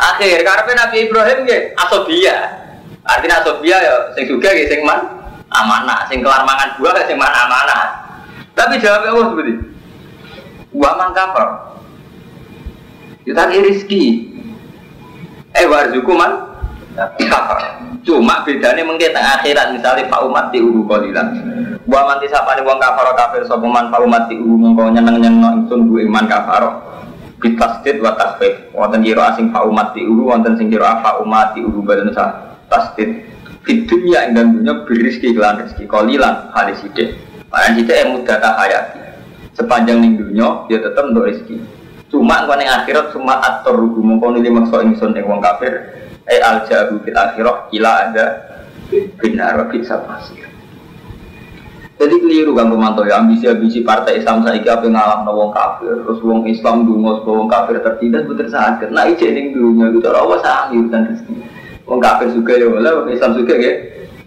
akhir. Karepe Nabi Ibrahim nggih asobia. Artinya asobia ya sing juga nggih sing man amanah, sing kelar mangan buah sing man amanah. Tapi jawabnya Allah seperti Wa man kafar. Itu tadi rizki. Eh warzuku man kafar. Cuma bedanya mungkin akhirat misalnya Pak Umat di ulu kolilan. Wa man tisapane wong kafar kafir sapa man Pak Umat di ulu mongko nyeneng-nyeneng ingsun bu iman kafar. Bitasdid wa tasfif Wonten kira asing Pak Umat di ulu wonten sing kira Pak Umat di ulu badan sah tasdid. Di dunia ing dunia berizki kelan rezeki kolilan halis ide. Mana kita yang mudah hayati. Sepanjang ning dunia dia tetap untuk rezeki. Cuma ning akhirat cuma atur rugu mongko nili maksa ingsun ing wong kafir. Eh al jahu fil akhirah kila ada benar bisa pasir. Jadi keliru kan pemantau ya ambisi-ambisi partai Islam saya apa ngalah wong kafir terus wong Islam dungo wong kafir tertindas betul sakit. Nah ijek ning dunia itu Allah sahir dan rezeki. Wong kafir juga ya oleh, wong Islam juga ya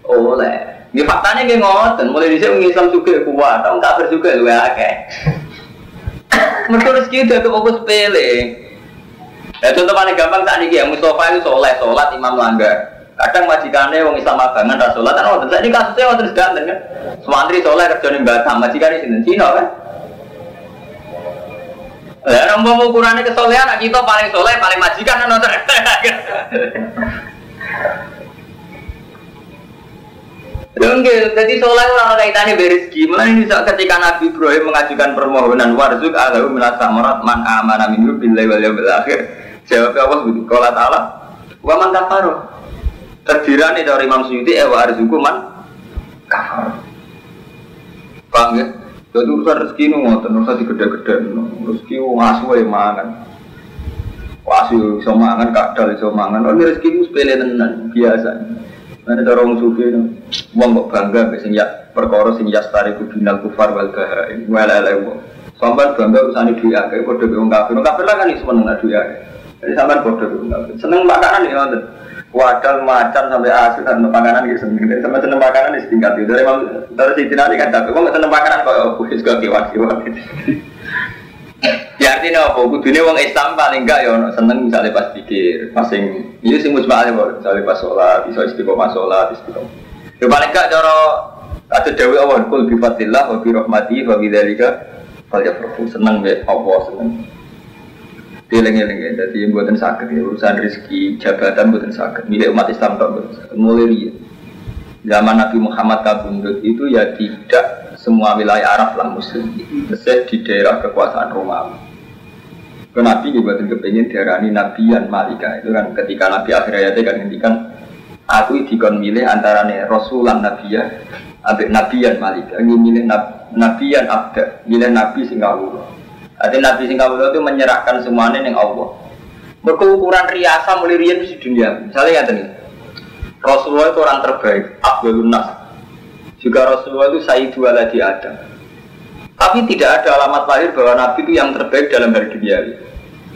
oleh. Ini faktanya kayak ngoten, mulai di sini Islam juga kuat, orang kafir juga lu akeh. (coughs) Mereka rezeki itu aku fokus sepele. Ya contoh paling gampang saat ini ya Mustafa itu soleh, sholat imam langgar. Kadang majikannya wong Islam abangan dah sholat, kan waktu ini kasusnya waktu ganteng kan. Semantri soleh kerja di Batam, majikannya sini Cina kan. Ya, mau ukurannya kesolehan, kita paling soleh, paling majikan kan nonton. Enggak, jadi soleh orang kaitannya berizki. Mulai ini ketika Nabi Ibrahim mengajukan permohonan warzuk alahu minasa marat man amana minhu billahi wal yawmil akhir. Jawab Allah begitu. Qala ta'ala wa man kafaru. Terdirani dari Imam Suyuti eh wa arzuku man kafar. Paham ya? Jadi urusan rezeki itu ngoten, urusan digede-gede. Rezeki ngasu ya mangan. Wasu iso mangan, kadal iso mangan. Oh, ini rezeki itu sepele tenan, biasa. Nanti cara orang sufi itu, uang kok bangga, biasanya ya perkara sing ya stari kubinal kufar wal bahaim, wal ala uang. Sampai bangga urusan duit akeh, kode kafir, kafir lah kan akeh. Jadi sampai kafir, seneng makanan ya nonton. Wadal macan sampai asin dan makanan gitu seneng. Sampai seneng makanan di setingkat itu. Dari dari situ nanti kan tapi wong seneng makanan kok aku juga kewan kewan. Ya artinya apa? Kudunya wong Islam paling enggak ya seneng misalnya pas pikir, pas sing iya sing musbah aja misalnya pas sholat, bisa istiqomah sholat, istiqomah. Ya paling enggak cara ada dewi awal kul bi fadlillah wa bi rahmati wa bi seneng be Allah seneng. Dieling-eling ya, jadi buatan sakit ya, urusan rezeki, jabatan buatan sakit, milik umat Islam tak buatan sakit, mulai ya. Zaman Nabi Muhammad kabundut itu ya tidak semua wilayah Arab lah muslim. Di daerah kekuasaan Romawi. Ke Nabi juga tentu pengen diarani Nabian Malika. Itu kan ketika Nabi akhir ayatnya kan ngendikan aku dikon milih antara nih Rasulan Nabiya abek Nabian Malika. Ini milih nab, Nabian Abda milih Nabi Singapura Artinya Nabi Singapura itu menyerahkan semuanya yang Allah berkeukuran riasa mulai di dunia misalnya ya nih Rasulullah itu orang terbaik Abdul Nas juga Rasulullah itu Sayyidu Waladi Adam tapi tidak ada alamat lahir bahwa Nabi itu yang terbaik dalam hal dunia.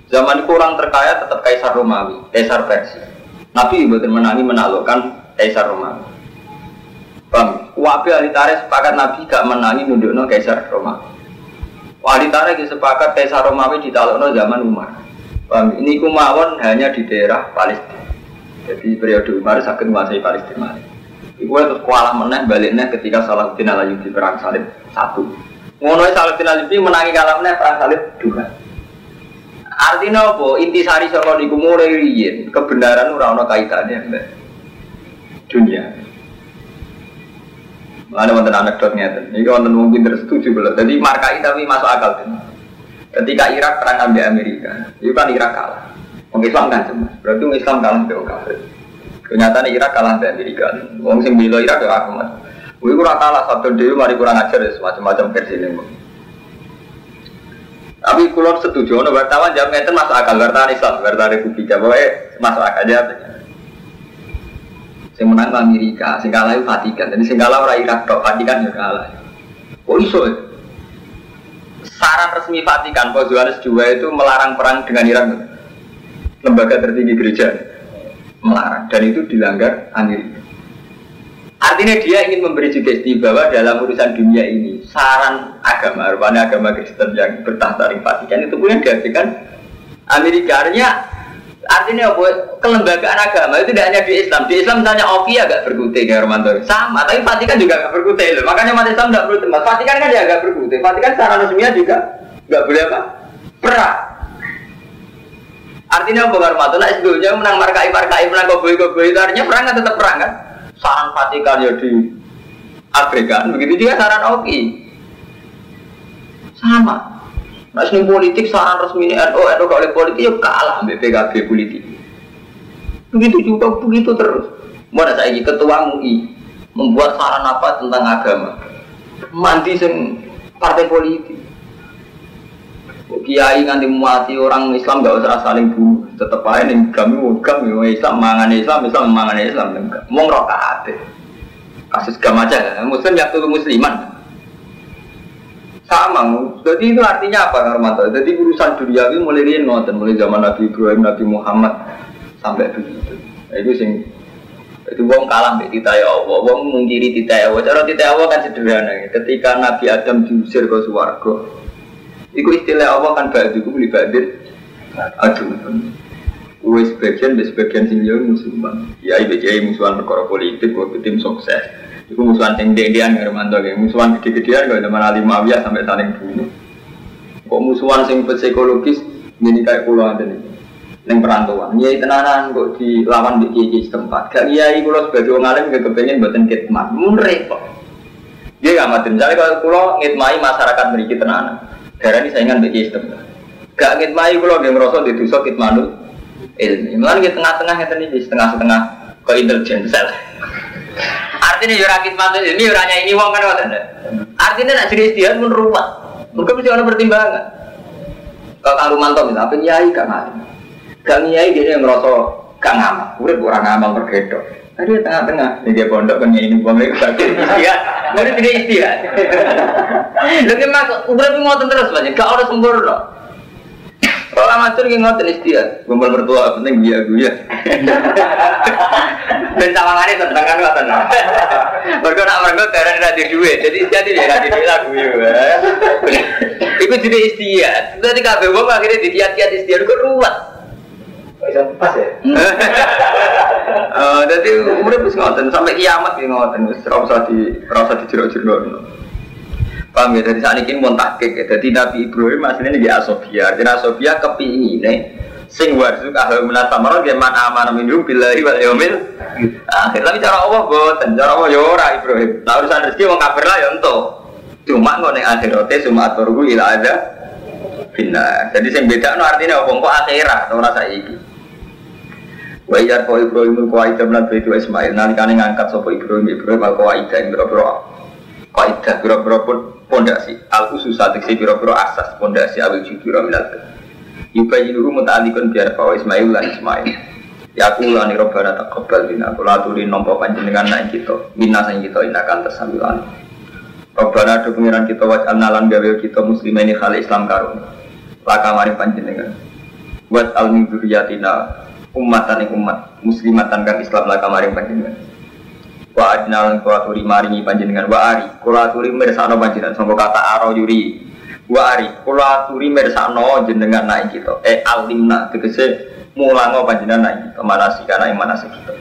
Zaman itu orang terkaya tetap Kaisar Romawi, Kaisar Persia. Nabi betul menangi menaklukkan Kaisar Romawi. Bang, wabi ahli tarikh sepakat Nabi gak menangi nundukno Kaisar Romawi. Ahli tarikh sepakat Kaisar Romawi ditaklukno zaman Umar. Ini kumawon hanya di daerah Palestina. Jadi periode Umar sakit menguasai Palestina. Iku terus kualah meneh baliknya ketika Salahuddin Alayubi perang salib satu. Ngono Salahuddin Alayubi menangi kalah meneh perang salib dua. Artinya apa? Inti sari saka niku mulai riyin kebenaran ora kaitane mbak dunia. Ada wonten anekdot ngeten. Iki wonten wong pinter setuju belum. Jadi markai tapi masuk akal kan. Ketika Irak perang ambil Amerika, itu kan Irak kalah. Wong Islam kan cemas. Berarti wong Islam kalah mbek kafir. Kenyataan Irak kalah mbek Amerika. Wong sing bela Irak ya Ahmad. Wih kurang kalah satu dewi mari kurang ajar ya semacam-macam versi ini. Tapi kalau setuju, no wartawan jawab ngeten masuk akal, wartawan Islam, wartawan Republik, pokoknya masuk akal aja. Yang menang Amerika, sing kalah itu Vatikan, jadi sing kalah orang Irak, dok Vatikan juga kalah. Oh iso, saran resmi Vatikan, Paus Yohanes II itu melarang perang dengan Irak, lembaga tertinggi gereja melarang, dan itu dilanggar Amerika. Artinya dia ingin memberi sugesti bahwa dalam urusan dunia ini saran agama, rupanya agama Kristen yang bertahta di Vatikan itu pun dihasilkan Amerika. Artinya, artinya apa? Kelembagaan agama itu tidak hanya di Islam. Di Islam misalnya Oki agak berkutik ya Romanto. Sama, tapi Vatikan juga agak berkutik loh. Makanya umat Islam tidak perlu tempat. Vatikan kan dia agak berkutik. Vatikan secara resminya juga nggak boleh apa? Perang. Artinya apa Romanto? Nah, sebelumnya menang markai markai menang koboi koboi itu artinya perang kan tetap perang kan? Saran Vatikan ya di abaikan. Begitu juga saran Oki. Sama. Nah, ini politik saran resmi NU, NU kalau politik ya kalah ambil PKB politik. Begitu juga begitu terus. Mana saya ketua MUI membuat saran apa tentang agama? Mandi sing partai politik. Kiai nganti mati orang Islam gak usah saling bunuh. Tetep aja nih kami kami Islam mangan Islam Islam mangan Islam mau ngerokok Kasus gam aja. Muslim yang tuh musliman sama jadi itu artinya apa Karmanto jadi urusan duniawi mulai ini ngoten mulai zaman Nabi Ibrahim Nabi Muhammad sampai begitu itu sing itu wong kalah mbek tita ya Allah wong mungkiri tita ya Allah cara tita ya Allah kan sederhana ya. ketika Nabi Adam diusir ke swarga itu istilah Allah kan ba'du ku li ba'din aduh Gue sebagian, sebagian sing musuhan. Ya, ibu musuhan perkara politik, gue tim sukses. Itu musuhan yang dendian ya ya. Musuhan gede-gedean kalau zaman Ali Muawiyah sampai saling bunuh. Kok musuhan sing psikologis ini kayak pulau ada nih. Neng perantauan, iya tenanan kok dilawan di kiai setempat. Gak iya kulo sebagai orang alim gak kepengen buatin kitmat, mun repot. Dia gak mati. Misalnya kalau kulo ngitmai masyarakat memiliki tenanan, darah ini saingan di kiai setempat. Gak ngitmai kulo yang merosot di dosa kitmanul ilmi. Mulai di tengah-tengah yang di setengah-setengah ke intelijen sel. Artinya ya rakit ini ya ini wong kan ngoten. Artinya nak jadi istihad pun ruwet. Mungkin mesti ada pertimbangan. Kalau kang Rumanto misalnya, apa nyai gak ngalim. Gak nyai dia yang merasa gak ngamal. Urip orang ngamal bergedok. Tadi tengah-tengah, ini dia pondok kan ini buang lagi bagian istihad. Mungkin tidak istihad. Lagi mak, urip ngotot terus banyak. Gak ada sempurna. Kalau amatir yang ngotot istihad, kumpul mertua penting dia gue ya. Dan tawangannya tentang kan ngotot. Mereka nak mereka karena ada duit, jadi jadi dia ada duit lagu ya. Itu jadi istihad. Tadi kafe gue akhirnya di tiap-tiap istihad gue ruwet. Bisa pas ya? Jadi umurnya bisa ngotot sampai kiamat ya ngotot. Rasa di rasa di jerok-jerok. Paham ya, dari saat ini pun takik ya. Jadi Nabi Ibrahim aslinya di Asofia. Jadi Asofia kepingin sing warzuk ahli minas samarat ya man amana minhum billahi wal yaumil akhir. Tapi cara Allah boten cara Allah ya ora Ibrahim. Nah urusan rezeki wong kafir lah ya entuk. Cuma kok ning akhirate cuma aturku ila ada bina jadi sing beda no artinya apa? Kok akhirat ora saiki. Wa iyar ko Ibrahim aida lan betu Ismail. Nalikane ngangkat sapa Ibrahim Ibrahim al qaida ing qaida boro-boro pondasi. Al usus atik boro-boro asas pondasi awil jubira minal Yubayi dulu muta'alikun biar bahwa Ismail lan Ismail. Ya aku ulani robbana taqabbal bina Kula aturi nompo panjenengan naik kita Minna sang kita inakan tersambilan. Robbana do pengiran kita waj'al nalan gawe kita muslimin ini khali Islam karun Laka mari panjenengan. Buat al min dzurriyyatina ummatan umat muslimatan kang Islam laka mari panjenengan Wa adnalan kula maringi panjenengan. Wa ari kula mirsakno panjenengan. Sangka kata aro yuri. Wa ari kula mirsakno jenengan naik kita. Eh alimna tegese mulango panjenengan naik kita. Manasik kana ing manasik kita.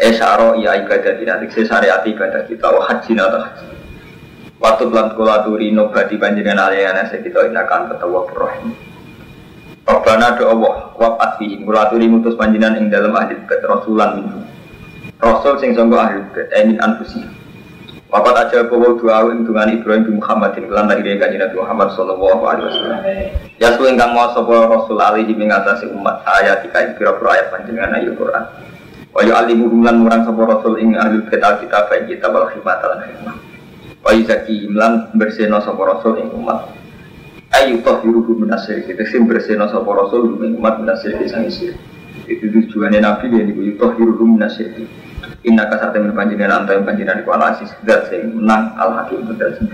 Eh syaro iya ibadah dina tegese syariat ibadah kita. Wa haji atau haji. Waktu bulan kula aturi nobati panjenengan aliyana kita. Inakan ketawa rahim Rabbana do Allah wa atfihim kula aturi mutus panjenengan ing dalam ahli rasulan minhu Rasul sing sangka ahli emin anfusihim Wapat aja bawa doa dengan Ibrahim bin Muhammadin kelan dari dia kajian Nabi Muhammad Sallallahu Alaihi Wasallam. Ya suwe ingkang mau sopo Rasul alaihi mengatasi umat ayat tiga pira-pira ayat panjenengan ayat Quran. Wa yu'allimu lan murang sopo Rasul ing ahli kitab kita baik kita wal khidmat lan hikmah. Wa yuzaki imlan berseno sopo Rasul ing umat. Ayu toh yuruhu minasir kita sim berseno sopo Rasul ing umat minasir sang isir. Itu tujuannya Nabi yang dibuat toh yuruhu minasir. Inna kasar temen panjenengan antai panjenengan iku ala asis dat sing menang al hakim sing